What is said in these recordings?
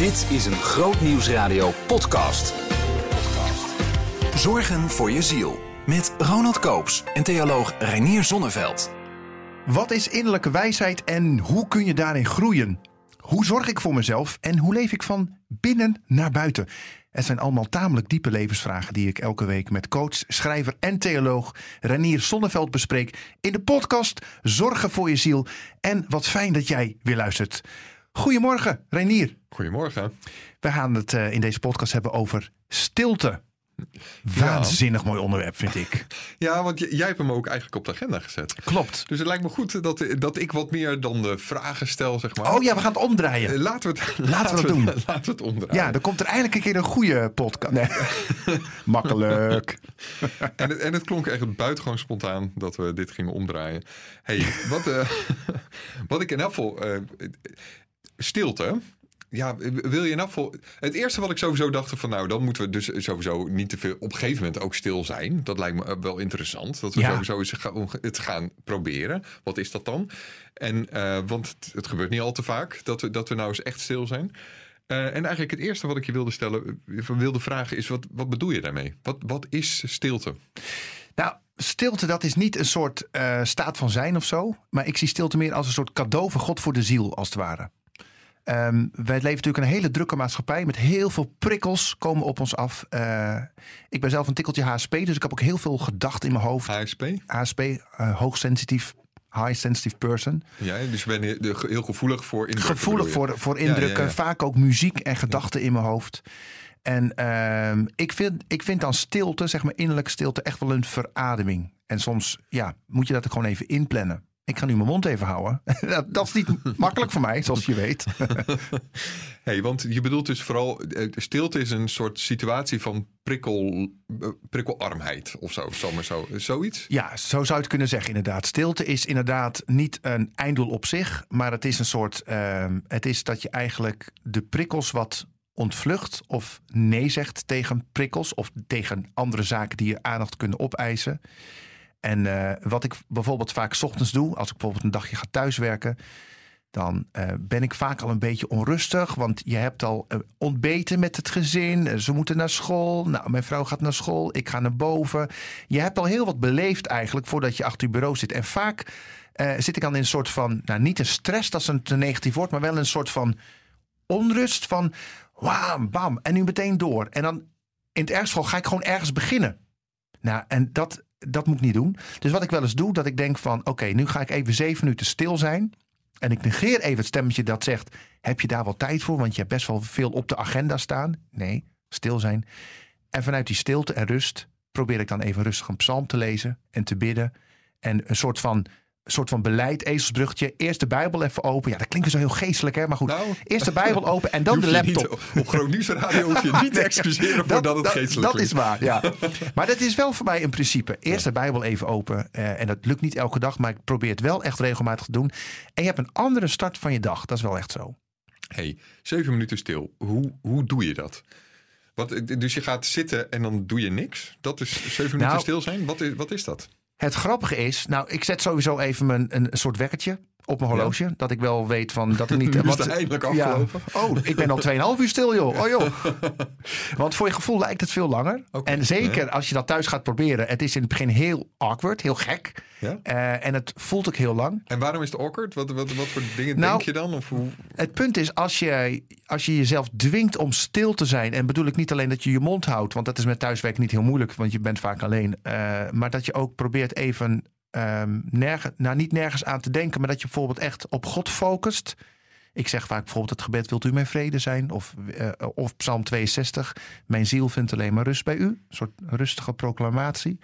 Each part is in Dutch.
Dit is een Groot Nieuwsradio podcast. Zorgen voor je ziel. Met Ronald Koops en theoloog Reinier Zonneveld. Wat is innerlijke wijsheid en hoe kun je daarin groeien? Hoe zorg ik voor mezelf en hoe leef ik van binnen naar buiten? Het zijn allemaal tamelijk diepe levensvragen die ik elke week met coach, schrijver en theoloog Renier Sonneveld bespreek in de podcast Zorgen voor je ziel. En wat fijn dat jij weer luistert. Goedemorgen, Renier. Goedemorgen. We gaan het uh, in deze podcast hebben over stilte. Waanzinnig mooi onderwerp, vind ik. Ja, want jij hebt hem ook eigenlijk op de agenda gezet. Klopt. Dus het lijkt me goed dat, dat ik wat meer dan de vragen stel, zeg maar. Oh ja, we gaan het omdraaien. Eh, Laten we het, Laten we het doen. Laten we het omdraaien. Ja, dan komt er eindelijk een keer een goede podcast. Nee. Makkelijk. en, het, en het klonk echt buitengewoon spontaan dat we dit gingen omdraaien. hey, wat, uh, wat ik in elk geval... Uh, stilte ja, wil je nou Het eerste wat ik sowieso dacht van nou, dan moeten we dus sowieso niet te veel op een gegeven moment ook stil zijn. Dat lijkt me wel interessant. Dat we ja. sowieso het gaan proberen. Wat is dat dan? En uh, want het, het, gebeurt niet al te vaak dat we, dat we nou eens echt stil zijn. Uh, en eigenlijk het eerste wat ik je wilde stellen, wilde vragen is: wat, wat bedoel je daarmee? Wat, wat is stilte? Nou, stilte dat is niet een soort uh, staat van zijn of zo. Maar ik zie stilte meer als een soort cadeau van God voor de ziel, als het ware. Um, wij leven natuurlijk een hele drukke maatschappij met heel veel prikkels komen op ons af. Uh, ik ben zelf een tikkeltje HSP, dus ik heb ook heel veel gedachten in mijn hoofd. HSP? HSP, uh, hoogsensitief high sensitive person. Ja, dus je bent heel gevoelig voor indrukken. Gevoelig voor, voor indrukken. Ja, ja, Vaak ook muziek en gedachten in mijn hoofd. En uh, ik, vind, ik vind dan stilte, zeg maar innerlijke stilte, echt wel een verademing. En soms ja, moet je dat er gewoon even inplannen. Ik ga nu mijn mond even houden. dat, is niet makkelijk voor mij, zoals je weet. hey, want je bedoelt dus vooral, eh, stilte is een soort situatie van prikkel, eh, prikkelarmheid of zo, zomaar zo. Zoiets? Ja, zo zou je het kunnen zeggen inderdaad. Stilte is inderdaad niet een einddoel op zich, maar het is een soort, uh, het is dat je eigenlijk de prikkels wat ontvlucht of nee zegt tegen prikkels of tegen andere zaken die je aandacht kunnen opeisen. En uh, wat ik bijvoorbeeld vaak ochtends doe, als ik bijvoorbeeld een dagje ga thuiswerken, dan uh, ben ik vaak al een beetje onrustig. Want je hebt al uh, ontbeten met het gezin. Ze moeten naar school. Nou, mijn vrouw gaat naar school. Ik ga naar boven. Je hebt al heel wat beleefd eigenlijk voordat je achter je bureau zit. En vaak zit ik dan in een soort van, nou niet een stress, dat is een te negatief woord, maar wel een soort van onrust van wam, bam. En nu meteen door. En dan in het ergste ga ik gewoon ergens beginnen. Nou, en dat, dat moet ik niet doen. Dus wat ik wel eens doe, dat ik denk van... oké, nu ga ik even zeven minuten stil zijn. En ik negeer even het stemmetje dat zegt... heb je daar wel tijd voor? Want je hebt best wel veel op de agenda staan. Nee, stil zijn. En vanuit die stilte en rust probeer ik dan even rustig een psalm te lezen en te bidden. En een soort van soort van beleid, ezelsbruggetje. Eerst de Bijbel even open. Ja, dat klinkt zo heel geestelijk, hè? Maar goed, nou, eerst de Bijbel open en dan de laptop. Niet, op Groot Radio hoef je niet te excuseren dat, voordat het geestelijk Dat is waar, ja. maar dat is wel voor mij een principe. Eerst de Bijbel even open. Uh, en dat lukt niet elke dag, maar ik probeer het wel echt regelmatig te doen. En je hebt een andere start van je dag. Dat is wel echt zo. hey, zeven minuten stil. Hoe, hoe doe je dat? Wat, dus je gaat zitten en dan doe je niks? Dat is zeven minuten nou, stil zijn? Wat is, wat is dat? Het grappige is, nou, ik zet sowieso even mijn, een soort wekkertje op mijn horloge. Dat ik wel weet van dat er niet. Is wat, eindelijk afgelopen. Ja, oh, ik ben al 2,5 uur stil, joh. Oh, joh. Want voor je gevoel lijkt het veel langer. Okay, en zeker als je dat thuis gaat proberen. Het is in het begin heel awkward, heel gek. Ja? Uh, en het voelt ook heel lang. En waarom is het awkward? Wat, wat, wat voor dingen nou, denk je dan? Of hoe? Het punt is, als je, als je jezelf dwingt om stil te zijn. En bedoel ik niet alleen dat je je mond houdt. Want dat is met thuiswerk niet heel moeilijk. Want je bent vaak alleen. Uh, maar dat je ook probeert even um, nergens, nou, niet nergens aan te denken, maar dat je bijvoorbeeld echt op God focust. Ik zeg vaak bijvoorbeeld het gebed, wilt u mijn vrede zijn? Of, uh, of Psalm 62, mijn ziel vindt alleen maar rust bij u. Een soort rustige proclamatie.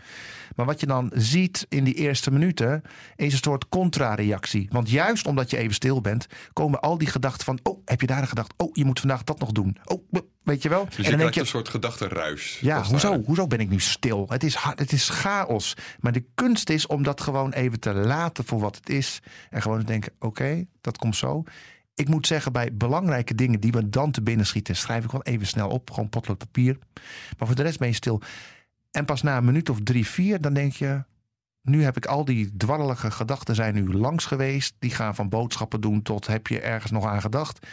Maar wat je dan ziet in die eerste minuten, is een soort contrareactie. Want juist omdat je even stil bent, komen al die gedachten van, oh, heb je daar een gedachte? Oh, je moet vandaag dat nog doen. Oh, weet je wel? Dus je en dan krijgt je, een soort gedachtenruis. Ja, hoezo, hoezo ben ik nu stil? Het is, het is chaos. Maar de kunst is om dat gewoon even te laten voor wat het is. En gewoon te denken, oké, dat komt zo ik moet zeggen, bij belangrijke dingen die me dan te binnen schieten, schrijf ik wel even snel op. Gewoon potlood papier. Maar voor de rest ben je stil. En pas na een minuut of drie, vier, dan denk je. Nu heb ik al die dwarrelige gedachten zijn nu langs geweest. Die gaan van boodschappen doen tot heb je ergens nog aan gedacht.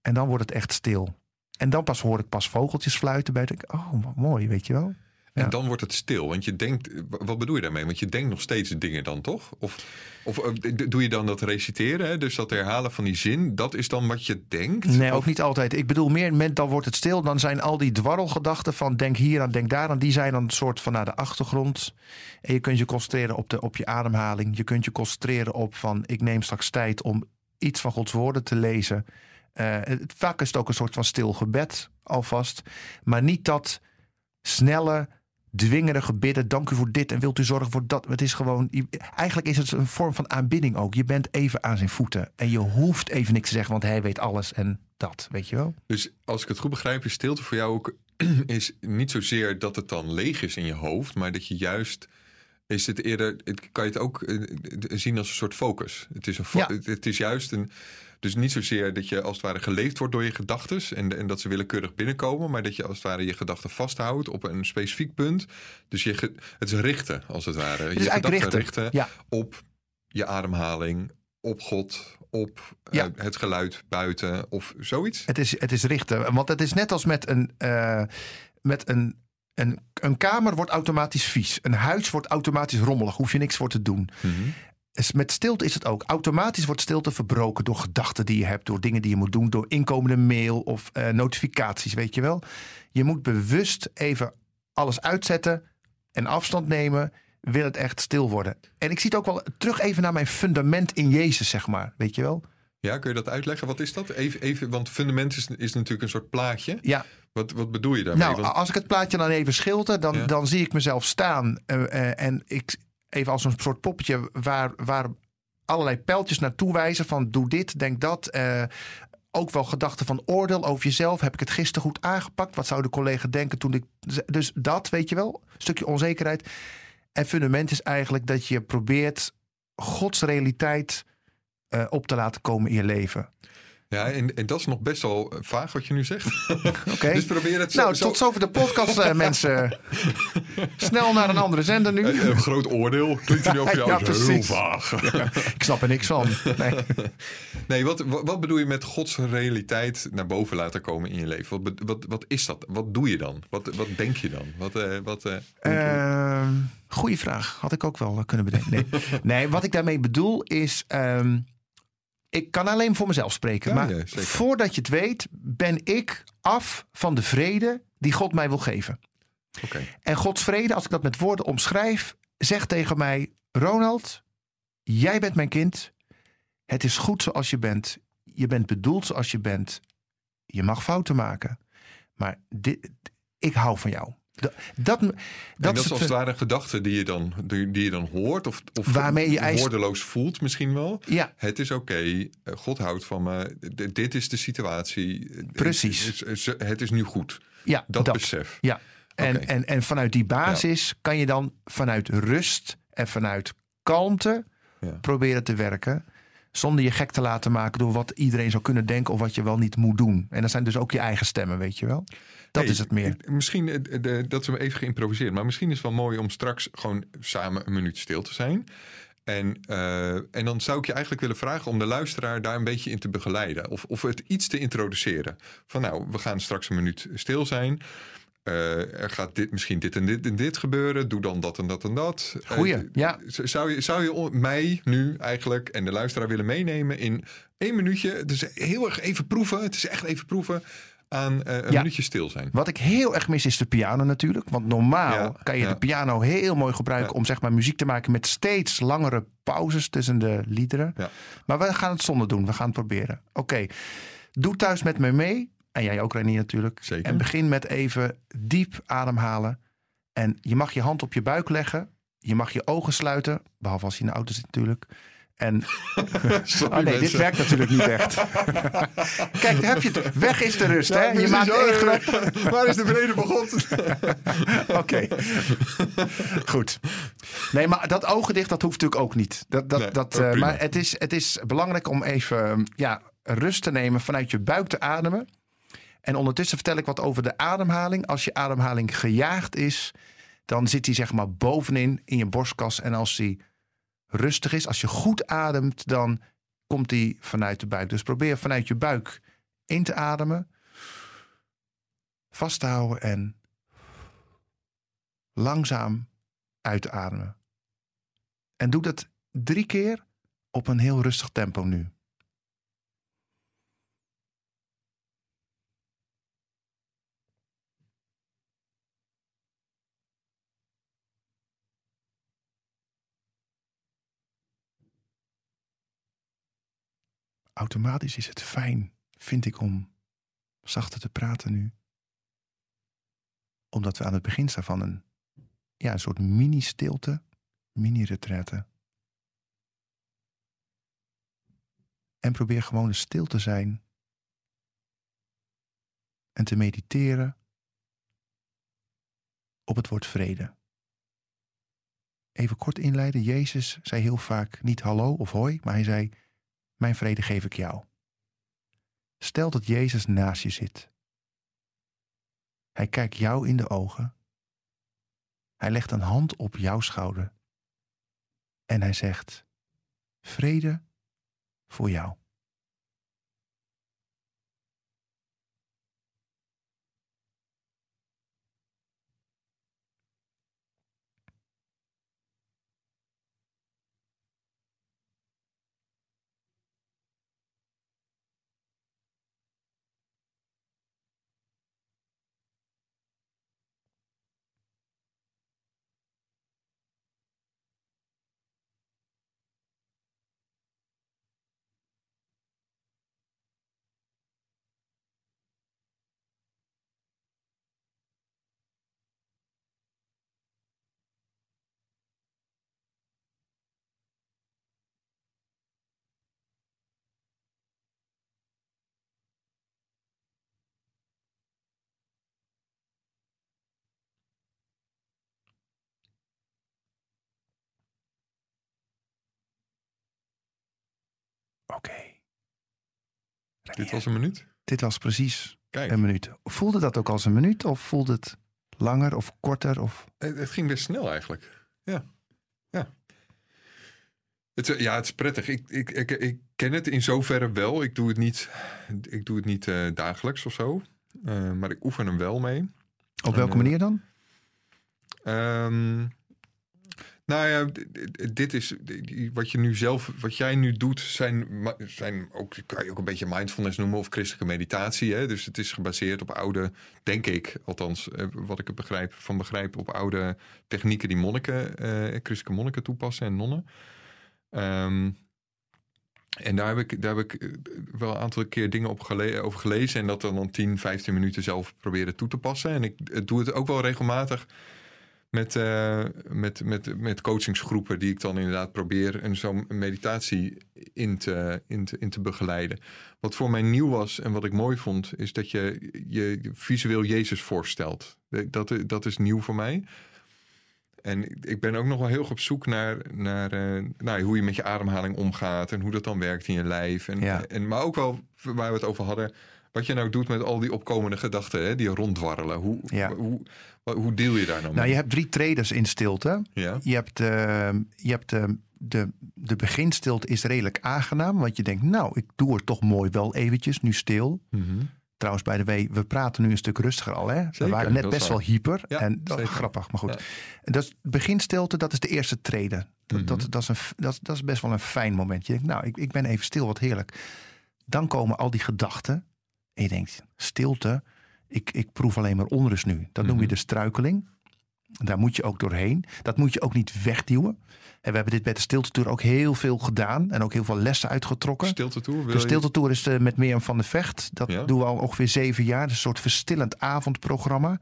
En dan wordt het echt stil. En dan pas hoor ik pas vogeltjes fluiten ik, oh, mooi, weet je wel. En Ja. dan wordt het stil. Want je denkt, wat bedoel je daarmee? Want je denkt nog steeds dingen dan, toch? Of, of eh, doe je dan dat reciteren? Hè? Dus dat herhalen van die zin, dat is dan wat je denkt? Nee, Of- ook niet altijd. Ik bedoel meer, met dan wordt het stil. Dan zijn al die dwarrelgedachten van denk hier aan, denk daar aan. Die zijn dan een soort van naar de achtergrond. En je kunt je concentreren op, de, op je ademhaling. Je kunt je concentreren op van ik neem straks tijd om iets van Gods woorden te lezen. Eh, het, vaak is het ook een soort van stil gebed alvast. Maar niet dat snelle, dwingerige bidden. Dank u voor dit en wilt u zorgen voor dat. Het is gewoon, eigenlijk is het een vorm van aanbidding ook. Je bent even aan zijn voeten. En je hoeft even niks te zeggen, want hij weet alles en dat, weet je wel. Dus als ik het goed begrijp, is stilte voor jou ook is niet zozeer dat het dan leeg is in je hoofd, maar dat je juist is het eerder, kan je het ook eh, zien als een soort focus. Het is, een fo- Ja. het, het is juist een, dus niet zozeer dat je als het ware geleefd wordt door je gedachten en, en dat ze willekeurig binnenkomen, maar dat je als het ware je gedachten vasthoudt op een specifiek punt. Dus je, ge- het is richten als het ware. Het je eigenlijk richten. richten Ja, op je ademhaling, op God, op eh, het geluid buiten of zoiets. het is, het is richten. Want het is net als met een, eh, met een, een, een kamer wordt automatisch vies. Een huis wordt automatisch rommelig. Hoef je niks voor te doen. Dus Met stilte is het ook. Automatisch wordt stilte verbroken door gedachten die je hebt, door dingen die je moet doen, door inkomende mail of eh, notificaties, weet je wel. Je moet bewust even alles uitzetten en afstand nemen. Wil het echt stil worden? En ik zie het ook wel terug even naar mijn fundament in Jezus, zeg maar. Weet je wel? Ja, kun je dat uitleggen? Wat is dat? Even, even want fundament is, is natuurlijk een soort plaatje. Ja, Wat, wat bedoel je daarmee? Nou, Want- als ik het plaatje dan even schilder, dan, Ja. dan zie ik mezelf staan. eh, eh, en ik even als een soort poppetje waar, waar allerlei pijltjes naartoe wijzen. Van doe dit, denk dat. eh, ook wel gedachten van oordeel over jezelf. Heb ik het gisteren goed aangepakt? Wat zou de collega denken toen ik. Dus dat, weet je wel. Een stukje onzekerheid. En fundament is eigenlijk dat je probeert Gods realiteit eh, op te laten komen in je leven. Ja, en, en dat is nog best wel eh, vaag wat je nu zegt. Oké. dus probeer het zo... Nou, zo- tot zover de podcast, eh, mensen. Snel naar een andere zender nu. Een groot oordeel klinkt er nu over jou Ja, als heel precies. vaag. Ik snap er niks van. Nee. Nee, wat, wat, wat bedoel je met Gods realiteit naar boven laten komen in je leven? Wat, wat, wat is dat? Wat doe je dan? Wat, wat denk je dan? Wat, eh, wat, Ehm, goeie vraag. Had ik ook wel kunnen bedenken. Nee, nee wat ik daarmee bedoel is... ehm, ik kan alleen voor mezelf spreken. Ja, maar ja, voordat je het weet, ben ik af van de vrede die God mij wil geven. En Gods vrede, als ik dat met woorden omschrijf, zegt tegen mij: Ronald, jij bent mijn kind. Het is goed zoals je bent. Je bent bedoeld zoals je bent. Je mag fouten maken. Maar dit, ik hou van jou. Dat, dat, Dat, is als het ware een gedachte die je dan, die, die je dan hoort. Of, of Waarmee je woordeloos voelt misschien wel. Ja, Het is oké, eh, God houdt van me, dit is de situatie. Precies. Het is, het is nu goed. ja, Dat, dat. besef. Ja. En, en, en vanuit die basis kan je dan vanuit rust en vanuit kalmte Ja. proberen te werken. Zonder je gek te laten maken door wat iedereen zou kunnen denken of wat je wel niet moet doen. En dat zijn dus ook je eigen stemmen, weet je wel. Dat Hey, is het meer. Misschien, eh, de, dat we even geïmproviseerd. Maar misschien is het wel mooi om straks gewoon samen een minuut stil te zijn. En, eh, en dan zou ik je eigenlijk willen vragen om de luisteraar daar een beetje in te begeleiden. Of, of het iets te introduceren. Van nou, we gaan straks een minuut stil zijn. Eh, er gaat dit, misschien dit en dit en dit gebeuren. Doe dan dat en dat en dat. Eh, Goeie, ja. Zou je, zou je mij nu eigenlijk en de luisteraar willen meenemen in één minuutje? Dus heel erg even proeven. Het is echt even proeven aan eh, een Ja. minuutje stil zijn. Wat ik heel erg mis is de piano natuurlijk. Want normaal Ja, kan je ja. de piano heel mooi gebruiken om zeg maar muziek te maken met steeds langere pauzes tussen de liederen. Ja. Maar we gaan het zonder doen. We gaan het proberen. Oké, doe thuis met me mee. En jij ook, Renier natuurlijk. Zeker. En begin met even diep ademhalen. En je mag je hand op je buik leggen. Je mag je ogen sluiten. Behalve als je in de auto zit natuurlijk. En Sorry, oh nee, dit werkt natuurlijk niet echt. Kijk, daar heb je het. Weg is de rust, hè? Je maakt Oh, één grap. Waar is de vrede van God? Oké, goed. Nee, maar dat ogen dicht, dat hoeft natuurlijk ook niet. Dat, dat, Nee, dat, ook eh, maar het is, het is belangrijk om even ja, rust te nemen, vanuit je buik te ademen. En ondertussen vertel ik wat over de ademhaling. Als je ademhaling gejaagd is, dan zit die zeg maar bovenin in je borstkas. En als die rustig is, als je goed ademt, dan komt die vanuit de buik. Dus probeer vanuit je buik in te ademen, vast te houden en langzaam uit te ademen. En doe dat drie keer op een heel rustig tempo nu. Automatisch is het fijn, vind ik, om zachter te praten nu. Omdat we aan het begin staan van een, ja, een soort mini-stilte, mini-retraite. En probeer gewoon stil te zijn en te mediteren op het woord vrede. Even kort inleiden. Jezus zei heel vaak niet hallo of hoi, maar hij zei: Mijn vrede geef ik jou. Stel dat Jezus naast je zit. Hij kijkt jou in de ogen. Hij legt een hand op jouw schouder. En hij zegt: Vrede voor jou. Oké. Dit was een minuut? Dit was precies Kijk, een minuut. Voelde dat ook als een minuut of voelde het langer of korter? Of... het, het ging best snel eigenlijk. Ja, ja. Het, is- ja, het is prettig. Ik, ik, ik, ik ken het in zoverre wel. Ik doe het niet, ik doe het niet eh, dagelijks of zo. Eh, maar ik oefen hem wel mee. Op welke eh, manier dan? Ehm, nou ja, dit is wat je nu zelf, wat jij nu doet, zijn, zijn ook, kan je ook een beetje mindfulness noemen of christelijke meditatie. Hè? Dus het is gebaseerd op oude, denk ik, althans, eh, wat ik het begrijp, van begrijp, op oude technieken die monniken, eh, christelijke monniken toepassen en nonnen. Ehm, en daar heb ik, daar heb ik eh, wel een aantal keer dingen op over gelezen. En dat dan 10, 15 minuten zelf proberen toe te passen. En ik eh, doe het ook wel regelmatig met, eh, met, met, met coachingsgroepen die ik dan inderdaad probeer een zo'n meditatie in te, in, te, in te begeleiden. Wat voor mij nieuw was en wat ik mooi vond, is dat je je visueel Jezus voorstelt. Dat, dat is nieuw voor mij. En ik- ben ook nog wel heel erg op zoek naar, naar eh, nou, hoe je met je ademhaling omgaat en hoe dat dan werkt in je lijf. En, Ja. en, maar ook wel waar we het over hadden, wat je nou doet met al die opkomende gedachten hè, die ronddwarrelen. Hoe, Ja. hoe, hoe, deel je daar nou mee? Nou, je hebt drie traders in stilte. Ja, Je hebt, eh, je hebt eh, de, de beginstilte is redelijk aangenaam. Want je denkt, nou, ik doe het toch mooi wel eventjes, nu stil. Mhm. Trouwens, bij de W, we praten nu een stuk rustiger al. Hè? we waren net best wel hyper. Ja, en dat, zeker. grappig, maar goed. Ja. Dat beginstilte, dat is de eerste trede. Dat, Mhm. dat, dat, is een, dat, dat is best wel een fijn moment. Je denkt, nou, ik, ik ben even stil, wat heerlijk. Dan komen al die gedachten. En je denkt, stilte, ik, ik proef alleen maar onrust nu. Dat noem je Mhm. de struikeling. Daar moet je ook doorheen. Dat moet je ook niet wegduwen. En we hebben dit bij de Stiltetour ook heel veel gedaan. En ook heel veel lessen uitgetrokken. Stilte. Wil De je- Stiltetour is eh, met Mirjam van de Vecht. Dat Ja. doen we al ongeveer zeven jaar. Is een soort verstillend avondprogramma.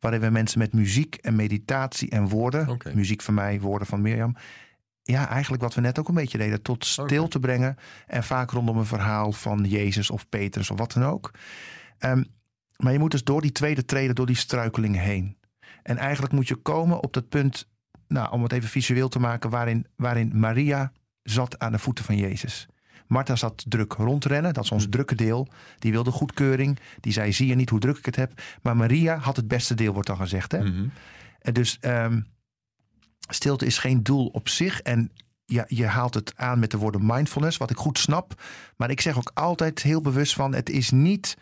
Waarin we mensen met muziek en meditatie en woorden. Muziek van mij, woorden van Mirjam. Ja, eigenlijk wat we net ook een beetje deden. Tot stil te brengen. En vaak rondom een verhaal van Jezus of Petrus of wat dan ook. Ehm, maar je moet dus door die tweede treden, door die struikeling heen. En eigenlijk moet je komen op dat punt, nou, om het even visueel te maken, waarin, waarin Maria zat aan de voeten van Jezus. Martha zat druk rondrennen, dat is ons drukke deel. Die wilde goedkeuring. Die zei: Zie je niet hoe druk ik het heb? Maar Maria had het beste deel, wordt dan gezegd. Hè? Mhm. En dus ehm, stilte is geen doel op zich. En je, je haalt het aan met de woorden mindfulness, wat ik goed snap. Maar ik zeg ook altijd heel bewust van: het is niet.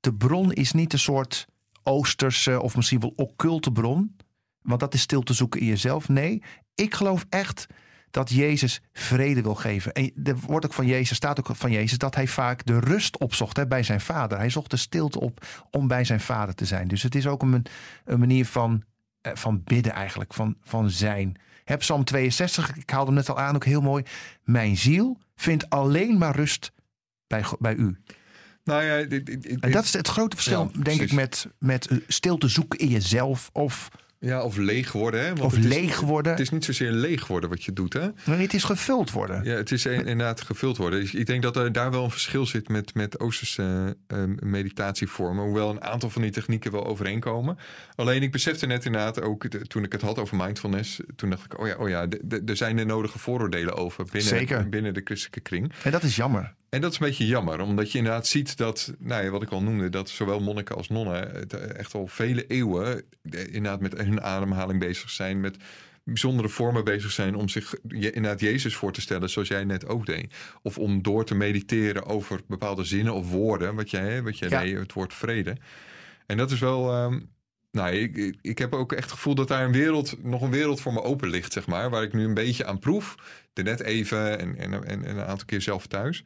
De bron is niet een soort Oosterse of misschien wel occulte bron. Want dat is stil te zoeken in jezelf. Nee, ik geloof echt dat Jezus vrede wil geven. En er wordt ook van Jezus, staat ook van Jezus, dat hij vaak de rust opzocht bij zijn vader. Hij zocht de stilte op om bij zijn vader te zijn. Dus het is ook een, een manier van, van bidden eigenlijk, van, van zijn. Heb Psalm 62, ik haalde hem net al aan, ook heel mooi. Mijn ziel vindt alleen maar rust bij, bij u. Nou ja, dit, en dat is het grote verschil, Ja, denk ik, met, met eh, stilte zoeken in jezelf. Of, ja, of leeg worden. Hè? Want of het is- leeg worden. Het is niet zozeer leeg worden wat je doet. Hè? Nee, het is gevuld worden. Ja, het is inderdaad gevuld worden. Dus Ik denk dat er daar wel een verschil zit met, met Oosterse eh, meditatievormen. Hoewel een aantal van die technieken wel overeenkomen. Alleen ik besefte net inderdaad ook de- toen ik het had over mindfulness. Toen dacht ik, oh ja, oh ja er zijn de nodige vooroordelen over binnen, Zeker. binnen de christelijke kring. En dat is jammer. En dat is een beetje jammer, omdat je inderdaad ziet dat, nou ja, wat ik al noemde, dat zowel monniken als nonnen het eh, echt al vele eeuwen eh, inderdaad met hun ademhaling bezig zijn, met bijzondere vormen bezig zijn om zich inderdaad Jezus voor te stellen, zoals jij net ook deed. Of om door te mediteren over bepaalde zinnen of woorden, wat jij, wat jij Ja. deed, het woord vrede. En dat is wel. ehm, nou, ik, ik, heb ook echt het gevoel dat daar een wereld, nog een wereld voor me open ligt, zeg maar. Waar ik nu een beetje aan proef. De net even en, en, en, en een aantal keer zelf thuis.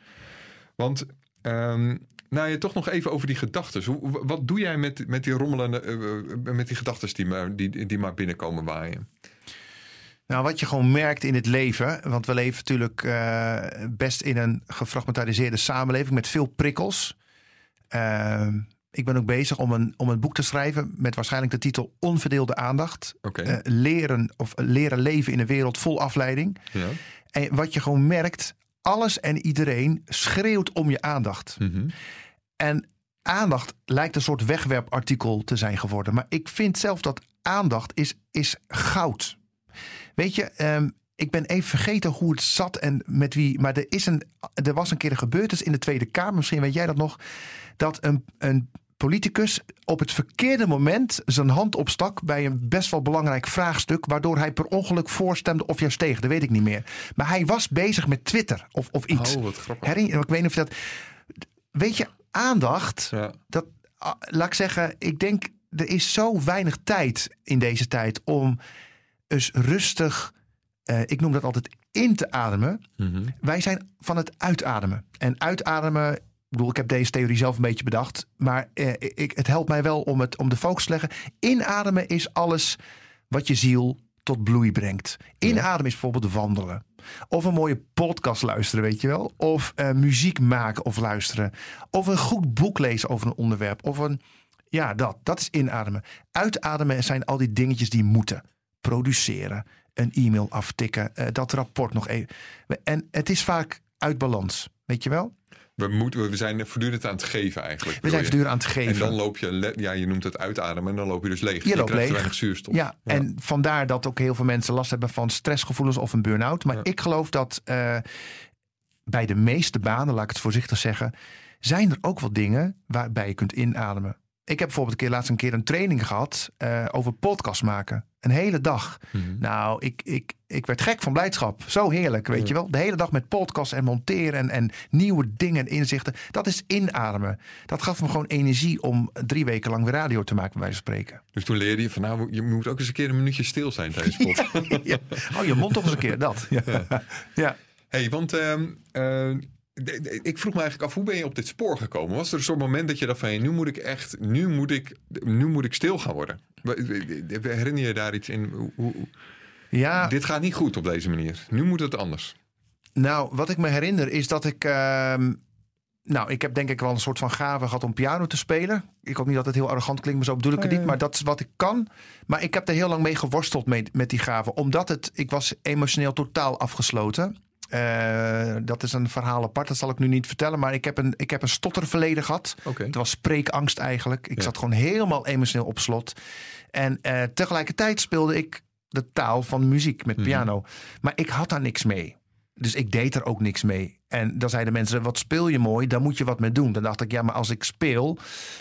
Want, ehm, nou ja, toch nog even over die gedachten. Wat doe jij met, met die rommelende, eh, met die gedachten die, maar- die, die maar binnenkomen waaien? Nou, wat je gewoon merkt in het leven, want we leven natuurlijk eh, best in een gefragmentariseerde samenleving met veel prikkels. Ehm, ik ben ook bezig om een, om een boek te schrijven met waarschijnlijk de titel Onverdeelde aandacht. Eh, leren of leren leven in een wereld vol afleiding. ja. En wat je gewoon merkt, alles en iedereen schreeuwt om je aandacht. Mhm. En aandacht lijkt een soort wegwerpartikel te zijn geworden. Maar ik vind zelf dat aandacht is, is goud. Weet je, ehm, ik ben even vergeten hoe het zat en met wie. Maar er, is een, er was een keer een gebeurtenis in de Tweede Kamer. Misschien weet jij dat nog. Dat een, een politicus op het verkeerde moment zijn hand opstak bij een best wel belangrijk vraagstuk. Waardoor hij per ongeluk voorstemde of juist tegen. Dat weet ik niet meer. Maar hij was bezig met Twitter of, of iets. Oh, wat grappig. Herinner, ik weet niet of dat. Weet je, aandacht. Ja. Dat, ah, laat ik zeggen, ik denk er is zo weinig tijd in deze tijd om eens rustig, eh, ik noem dat altijd in te ademen. Mhm. Wij zijn van het uitademen. En uitademen, ik bedoel, ik heb deze theorie zelf een beetje bedacht. Maar eh, ik, het helpt mij wel om, het, om de focus te leggen. Inademen is alles wat je ziel tot bloei brengt. Inademen is bijvoorbeeld wandelen. Of een mooie podcast luisteren, weet je wel. Of eh, muziek maken of luisteren. Of een goed boek lezen over een onderwerp. Of een, ja, dat. Dat is inademen. Uitademen zijn al die dingetjes die moeten. Produceren, een e-mail aftikken, eh, dat rapport nog even. En het is vaak uit balans, weet je wel? We, moeten, we zijn voortdurend aan het geven eigenlijk. We zijn voortdurend aan het geven. En dan loop je, ja, je noemt het uitademen, en dan loop je dus leeg. Je loopt krijgt leeg. weinig zuurstof. Ja, en vandaar dat ook heel veel mensen last hebben van stressgevoelens of een burn-out. Maar Ja. ik geloof dat eh, bij de meeste banen, laat ik het voorzichtig zeggen, zijn er ook wel dingen waarbij je kunt inademen. Ik heb bijvoorbeeld een keer laatst een keer een training gehad eh, over podcast maken. Een hele dag. Mhm. Nou, ik, ik, ik werd gek van blijdschap. Zo heerlijk, weet je wel. De hele dag met podcast en monteren en, en nieuwe dingen en inzichten. Dat is inademen. Dat gaf me gewoon energie om drie weken lang weer radio te maken, bij wijze van spreken. Dus toen leerde je van, nou, je moet ook eens een keer een minuutje stil zijn tijdens de podcast. ja. Oh, je mond toch eens een keer, dat. Ja. ja. hey, want ehm, eh, ik vroeg me eigenlijk af, hoe ben je op dit spoor gekomen? Was er een soort moment dat je dacht van, nu moet ik echt, nu moet ik, nu moet ik stil gaan worden? Herinner je daar iets in? Hoe- hoe- Ja, Dit gaat niet goed op deze manier. Nu moet het anders. nou, wat ik me herinner is dat ik... ehm, nou, ik heb denk ik wel een soort van gave gehad om piano te spelen. Ik hoop niet dat het heel arrogant klinkt, maar zo bedoel ik het niet. Maar dat is wat ik kan. Maar ik heb er heel lang mee geworsteld mee, met die gave. Omdat het, ik was emotioneel totaal afgesloten. Eh, dat is een verhaal apart, dat zal ik nu niet vertellen. Maar ik heb een, ik heb een stotterverleden gehad. Het was spreekangst eigenlijk. Ik Ja. zat gewoon helemaal emotioneel op slot. En eh, tegelijkertijd speelde ik de taal van muziek met Mhm. piano. Maar ik had daar niks mee. Dus ik deed er ook niks mee. En dan zeiden mensen, wat speel je mooi, daar moet je wat mee doen. Dan dacht ik, ja, maar als ik speel,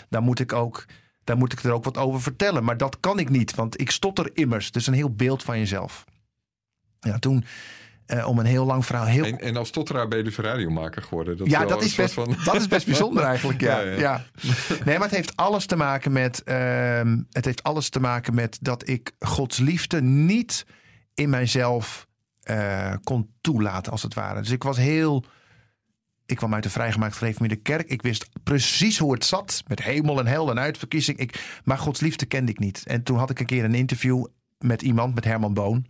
dan moet ik ook... Dan moet ik er ook wat over vertellen. Maar dat kan ik niet, want ik stotter immers. Dus een heel beeld van jezelf. Ja, toen Eh, om een heel lang verhaal. Heel... En, en als totteraar ben je dus radiomaker geworden. Dat ja, dat is, best, van- dat is best bijzonder eigenlijk. Ja, Ja, ja, ja. Nee, maar het heeft alles te maken met. ehm, het heeft alles te maken met dat ik Gods liefde niet in mijzelf eh, kon toelaten, als het ware. Dus ik was heel. Ik kwam uit de vrijgemaakt gereformeerde kerk. Ik wist precies hoe het zat met hemel en hel en uitverkiezing. Ik, maar Gods liefde kende ik niet. En toen had ik een keer een interview met iemand, met Herman Boon.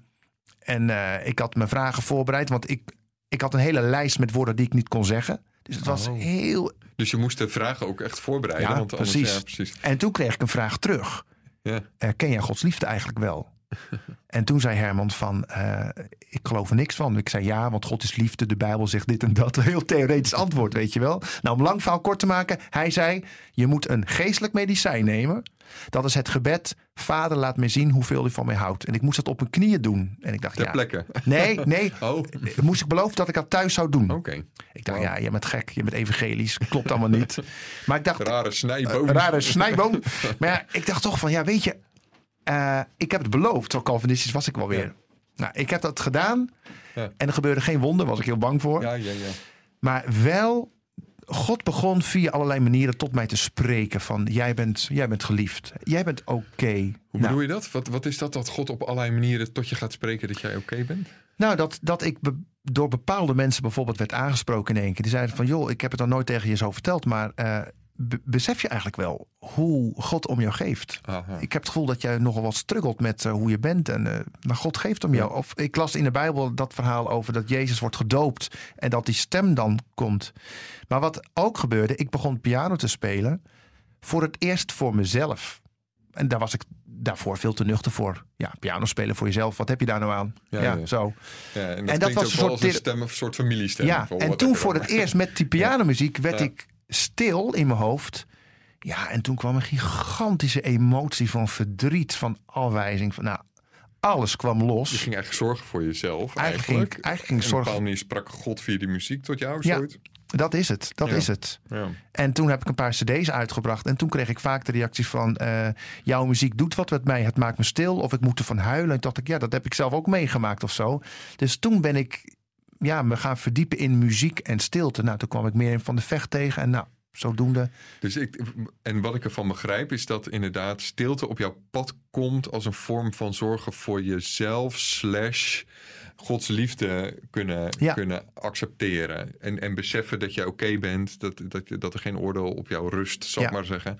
En eh, ik had mijn vragen voorbereid, want ik, ik had een hele lijst met woorden die ik niet kon zeggen. Dus het was Oh. heel. Dus je moest de vragen ook echt voorbereiden. Ja, want anders, precies. Ja, precies. En toen kreeg ik een vraag terug. Ja. Eh, ken jij Gods liefde eigenlijk wel? en toen zei Herman van, eh, ik geloof er niks van. Ik zei ja, want God is liefde, de Bijbel zegt dit en dat. Een heel theoretisch antwoord, weet je wel. Nou, om lang verhaal kort te maken. Hij zei, je moet een geestelijk medicijn nemen. Dat is het gebed, vader laat mij zien hoeveel u van mij houdt. En ik moest dat op mijn knieën doen. En ik dacht, Ter ja, plekke. nee, nee. Oh, oké. Moest ik beloven dat ik dat thuis zou doen. Ik dacht, ja, je bent gek, je bent evangelisch. Klopt allemaal niet. Maar ik dacht, Rare snijboom. een rare snijboom. maar ja, ik dacht toch van, ja, weet je, eh, ik heb het beloofd. Zo Calvinistisch was ik wel weer. Ja. Nou, ik heb dat gedaan. Ja. En er gebeurde geen wonder, was ik heel bang voor. Ja, ja, ja. Maar wel, God begon via allerlei manieren tot mij te spreken van, jij bent, jij bent geliefd. Jij bent oké. Hoe Nou, bedoel je dat? Wat, wat is dat dat God op allerlei manieren tot je gaat spreken dat jij oké bent? Nou, dat, dat ik be- door bepaalde mensen bijvoorbeeld werd aangesproken in één keer. Die zeiden van, joh, ik heb het nog nooit tegen je zo verteld, maar eh, besef je eigenlijk wel hoe God om jou geeft? Aha. Ik heb het gevoel dat jij nogal wat struggelt met eh, hoe je bent. En, eh, maar God geeft om jou. Of ik las in de Bijbel dat verhaal over dat Jezus wordt gedoopt. En dat die stem dan komt. Maar wat ook gebeurde, ik begon piano te spelen. Voor het eerst voor mezelf. En daar was ik daarvoor veel te nuchter voor. Ja, piano spelen voor jezelf. Wat heb je daar nou aan? Ja, Ja, ja. zo. Ja, en dat, was een soort stem, een soort familiestem. Ja, en toen voor het eerst met die pianomuziek werd ik stil in mijn hoofd. Ja, en toen kwam een gigantische emotie van verdriet, van afwijzing. Van, nou, alles kwam Je los. ging eigenlijk zorgen voor jezelf Eigenlijk eigenlijk. ging- eigenlijk ging Op een zorgen- manier sprak God via die muziek tot jou. Ja. Zoiets. Dat is het, dat Ja. is het. Ja. En toen heb ik een paar cd's uitgebracht. En toen kreeg ik vaak de reactie van... eh, jouw muziek doet wat met mij, het maakt me stil. Of ik moet ervan huilen. En dacht ik, ja, dat heb ik zelf ook meegemaakt of zo. Dus toen ben ik ja, me gaan verdiepen in muziek en stilte. Nou, toen kwam ik meer in Van de Vecht tegen. En nou, zodoende... Dus ik, en wat ik ervan begrijp is dat inderdaad stilte op jouw pad komt als een vorm van zorgen voor jezelf slash Gods liefde kunnen, Ja. kunnen accepteren. En, en beseffen dat je oké bent, dat, dat, dat er geen oordeel op jou rust, zal ik Ja. maar zeggen.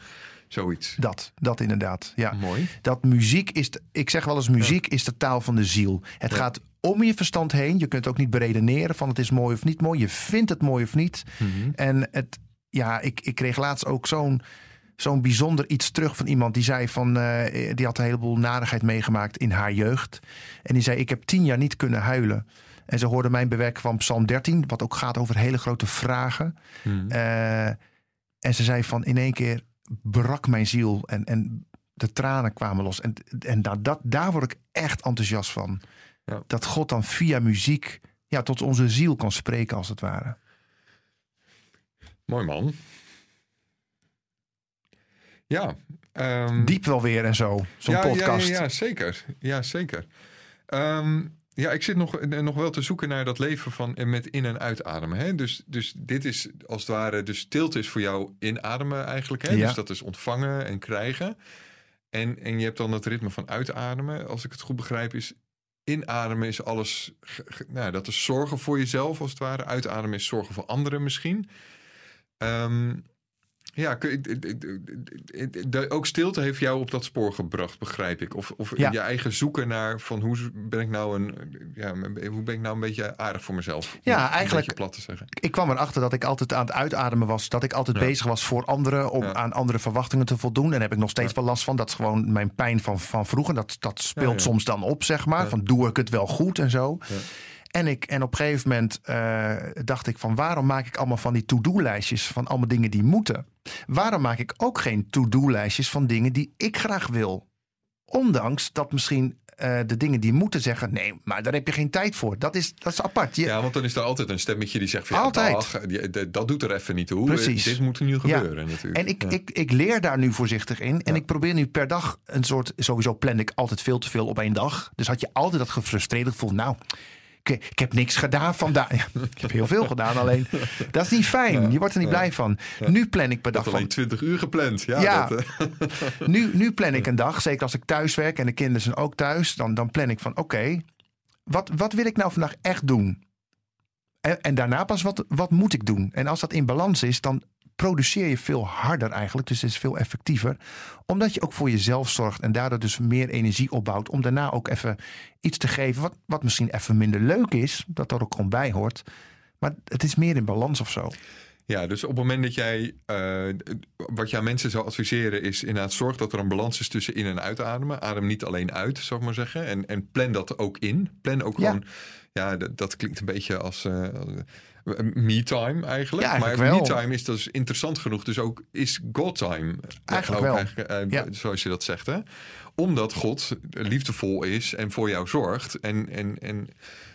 Zoiets. Dat, dat inderdaad, ja. Mooi. dat muziek is, de- ik zeg wel eens, muziek is de taal van de ziel. Het gaat om je verstand heen. Je kunt ook niet beredeneren van het is mooi of niet mooi. Je vindt het mooi of niet. Mhm. En het, ja, ik, ik kreeg laatst ook zo'n zo'n bijzonder iets terug van iemand die zei van, eh, die had een heleboel narigheid meegemaakt in haar jeugd. En die zei, ik heb tien jaar niet kunnen huilen. En ze hoorde mijn bewerken van Psalm 13, wat ook gaat over hele grote vragen. Mhm. Eh, en ze zei van in één keer brak mijn ziel en, en de tranen kwamen los. En, en daar, dat, daar word ik echt enthousiast van. Ja. Dat God dan via muziek ja, tot onze ziel kan spreken als het ware. Mooi man. Ja. ehm, Diep wel weer en zo, zo'n ja, podcast. Ja, ja, zeker. Ja, zeker. Ehm, ja, ik zit nog, eh, nog wel te zoeken naar dat leven van eh, met in- en uitademen. Hè? Dus, dus dit is als het ware, de stilte is voor jou inademen eigenlijk. Hè? Ja. Dus dat is ontvangen en krijgen. En, en je hebt dan het ritme van uitademen. Als ik het goed begrijp, is inademen is alles. Nou, dat is zorgen voor jezelf als het ware. Uitademen is zorgen voor anderen misschien. Ehm, ja, ook stilte heeft jou op dat spoor gebracht, begrijp ik. Of, of Ja. je eigen zoeken naar van hoe ben ik nou een, ja, hoe ben ik nou een beetje aardig voor mezelf? Ja, eigenlijk- plat te zeggen. Ik kwam erachter dat ik altijd aan het uitademen was. Dat ik altijd Ja. bezig was voor anderen. Om Ja. aan andere verwachtingen te voldoen. En heb ik nog steeds wel last van. Dat is gewoon mijn pijn van, van vroeger. Dat, dat speelt soms dan op, zeg maar. Van doe ik het wel goed en zo. Ja. En, ik, en op een gegeven moment eh, dacht ik van waarom maak ik allemaal van die to-do-lijstjes van allemaal dingen die moeten? Waarom maak ik ook geen to-do-lijstjes van dingen die ik graag wil? Ondanks dat misschien eh, de dingen die moeten zeggen, nee, maar daar heb je geen tijd voor. Dat is, dat is apart. Je, Ja, want dan is er altijd een stemmetje die zegt van ja, Altijd. dag, die- dat- doet er even niet toe. Precies. Dit moet er nu gebeuren natuurlijk. En ik, Ja. ik, ik leer daar nu voorzichtig in. En Ja. ik probeer nu per dag een soort. Sowieso plan ik altijd veel te veel op één dag. Dus had je altijd dat gefrustreerde gevoel. Nou, ik ik, ik heb niks gedaan vandaag. Ja, ik heb heel veel gedaan, alleen dat is niet fijn. Je wordt er niet blij van. Nu plan ik per dag Dat van alleen 20 uur gepland. Ja, Ja. Dat, eh, nu, nu plan ik een dag, zeker als ik thuis werk en de kinderen zijn ook thuis, dan, dan plan ik van oké, wat, wat wil ik nou vandaag echt doen? En, en daarna pas wat, wat moet ik doen? En als dat in balans is, dan produceer je veel harder eigenlijk. Dus het is veel effectiever. Omdat je ook voor jezelf zorgt en daardoor dus meer energie opbouwt. Om daarna ook even iets te geven wat, wat misschien even minder leuk is. Dat er ook gewoon bij hoort. Maar het is meer in balans of zo. Ja, dus op het moment dat jij, eh, wat aan mensen zou adviseren is inderdaad zorg dat er een balans is tussen in- en uitademen. Adem niet alleen uit, zou ik maar zeggen. En, en plan dat ook in. Plan ook Ja. gewoon, ja, dat, dat klinkt een beetje als eh, me-time eigenlijk. Ja, eigenlijk maar me-time is dus interessant genoeg. Dus ook is God-time. Eigenlijk ook wel. eigenlijk, eh, Ja. Zoals je dat zegt, hè. Omdat God liefdevol is en voor jou zorgt. En, en, en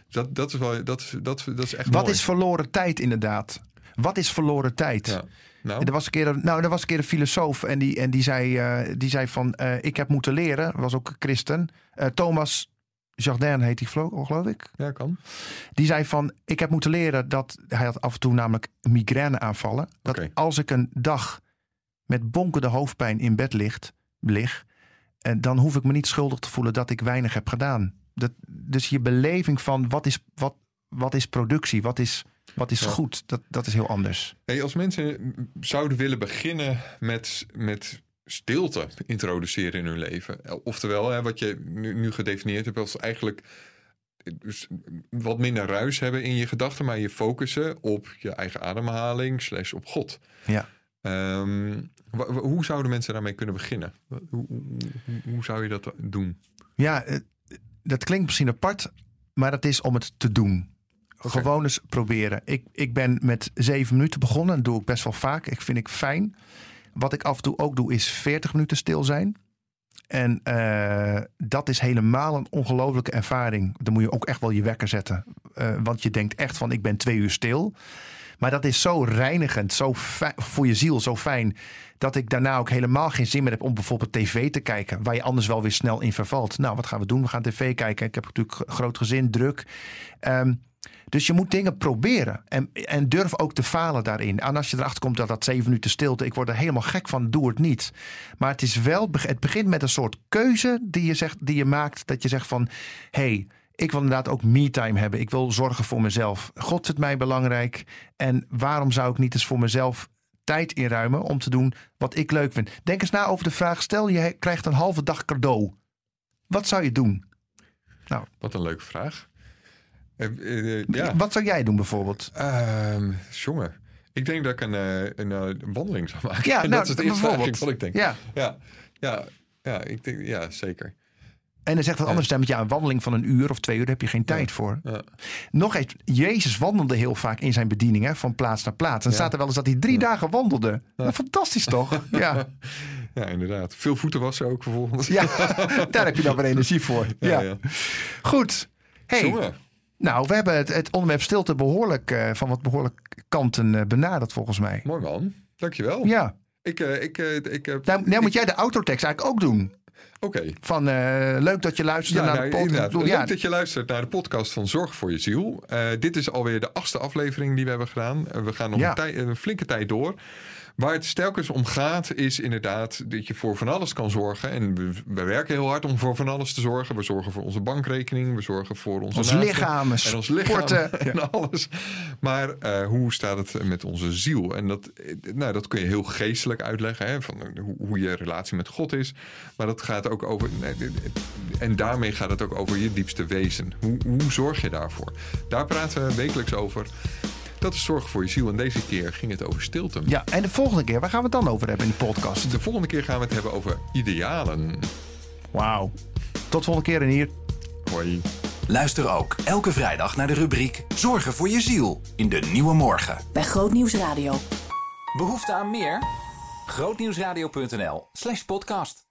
dat, dat is wel, dat, dat, dat is echt Wat mooi. is verloren tijd inderdaad? Wat is verloren tijd? Ja. Nou, Er was een keer een, nou, er was een keer een filosoof en die, en die, zei, eh, die zei van eh, ik heb moeten leren, was ook christen. Eh, Thomas Jardin heet hij geloof, geloof ik. ja, kan. Die zei van ik heb moeten leren dat hij had af en toe namelijk migraine aanvallen. Dat als ik een dag met bonkende hoofdpijn in bed ligt, lig, en dan hoef ik me niet schuldig te voelen dat ik weinig heb gedaan. Dat, dus je beleving van wat is, wat, wat is productie, wat is, wat is Ja. goed, dat, dat is heel anders. Hey, als mensen zouden willen beginnen met, met stilte introduceren in hun leven. Oftewel, hè, wat je nu, nu gedefinieerd hebt als eigenlijk dus wat minder ruis hebben in je gedachten, maar je focussen op je eigen ademhaling slash op God. Ja. Ehm, hoe zouden mensen daarmee kunnen beginnen? Hoe, hoe, hoe- hoe zou je dat doen? Ja, eh, dat klinkt misschien apart, maar dat is om het te doen. Gewoon eens proberen. Ik, ik ben met zeven minuten begonnen. Dat doe ik best wel vaak. Ik vind ik fijn. Wat ik af en toe ook doe, is 40 minuten stil zijn. En eh, dat is helemaal een ongelofelijke ervaring. Dan moet je ook echt wel je wekker zetten. Eh, want je denkt echt van, ik ben twee uur stil. Maar dat is zo reinigend, zo voor je ziel, zo fijn. Dat ik daarna ook helemaal geen zin meer heb om bijvoorbeeld tv te kijken. Waar je anders wel weer snel in vervalt. Nou, wat gaan we doen? We gaan tv kijken. Ik heb natuurlijk groot gezin, druk. Ehm, dus je moet dingen proberen. En, en durf ook te falen daarin. En als je erachter komt dat dat zeven minuten stilte. Ik word er helemaal gek van. Doe het niet. Maar het is wel. Het begint met een soort keuze die je, zegt, die je maakt. Dat je zegt van. hey, ik wil inderdaad ook me-time hebben. Ik wil zorgen voor mezelf. God vindt mij belangrijk. En waarom zou ik niet eens voor mezelf tijd inruimen om te doen wat ik leuk vind? Denk eens na over de vraag: stel je krijgt een halve dag cadeau. Wat zou je doen? Wat een leuke vraag. Eh, eh, eh, ja. Wat zou jij doen bijvoorbeeld? Ehm, jongen, ik denk dat ik een, een, wandeling zou maken. Ja, dat nou, is het eerste wat ik denk. Ja. Ja, ja, ja, ik denk, ja zeker. En dan zegt Ja. anders met ja, een wandeling van een uur of twee uur, daar heb je geen tijd voor. Ja. Nog eens, Jezus wandelde heel vaak in zijn bediening, hè, van plaats naar plaats. En staat er wel eens dat hij drie dagen wandelde. Nou, fantastisch toch? Ja. ja, inderdaad. Veel voeten wassen ook vervolgens. ja, daar heb je dan weer energie voor. Ja. ja, ja. Goed. Hey, nou, we hebben het, het onderwerp stilte behoorlijk eh, van wat behoorlijk kanten eh, benaderd volgens mij. mooi man. Dankjewel. Ja. Ik, eh, ik, ik. Nou, nou ik- moet jij de autotekst eigenlijk ook doen. Oké. Van eh, leuk dat je luistert Ja, naar nou, de podcast. bedoel, Leuk ja, dat je luistert naar de podcast van Zorg voor je ziel. Eh, dit is alweer de achtste aflevering die we hebben gedaan. Eh, we gaan nog Ja. een, tij- een flinke tijd door. Waar het telkens om gaat, is inderdaad dat je voor van alles kan zorgen. En we, we werken heel hard om voor van alles te zorgen. We zorgen voor onze bankrekening, we zorgen voor onze Ons naasten lichaam, en ons lichaam en alles. Maar hoe staat het met onze ziel? En dat, nou, dat kun je heel geestelijk uitleggen, hè, van hoe, hoe je relatie met God is. Maar dat gaat ook over, nee, dit- en daarmee gaat het ook over je diepste wezen. Hoe, hoe zorg je daarvoor? Daar praten we wekelijks over. Dat is zorg voor je ziel. En deze keer ging het over stilte. ja, en de volgende keer, waar gaan we het dan over hebben in de podcast? De volgende keer gaan we het hebben over idealen. Wauw. Tot volgende keer en hier. Hoi. Luister ook elke vrijdag naar de rubriek Zorgen voor je ziel in de Nieuwe Morgen. Bij Grootnieuws Radio. Behoefte aan meer? Grootnieuwsradio.nl slash podcast.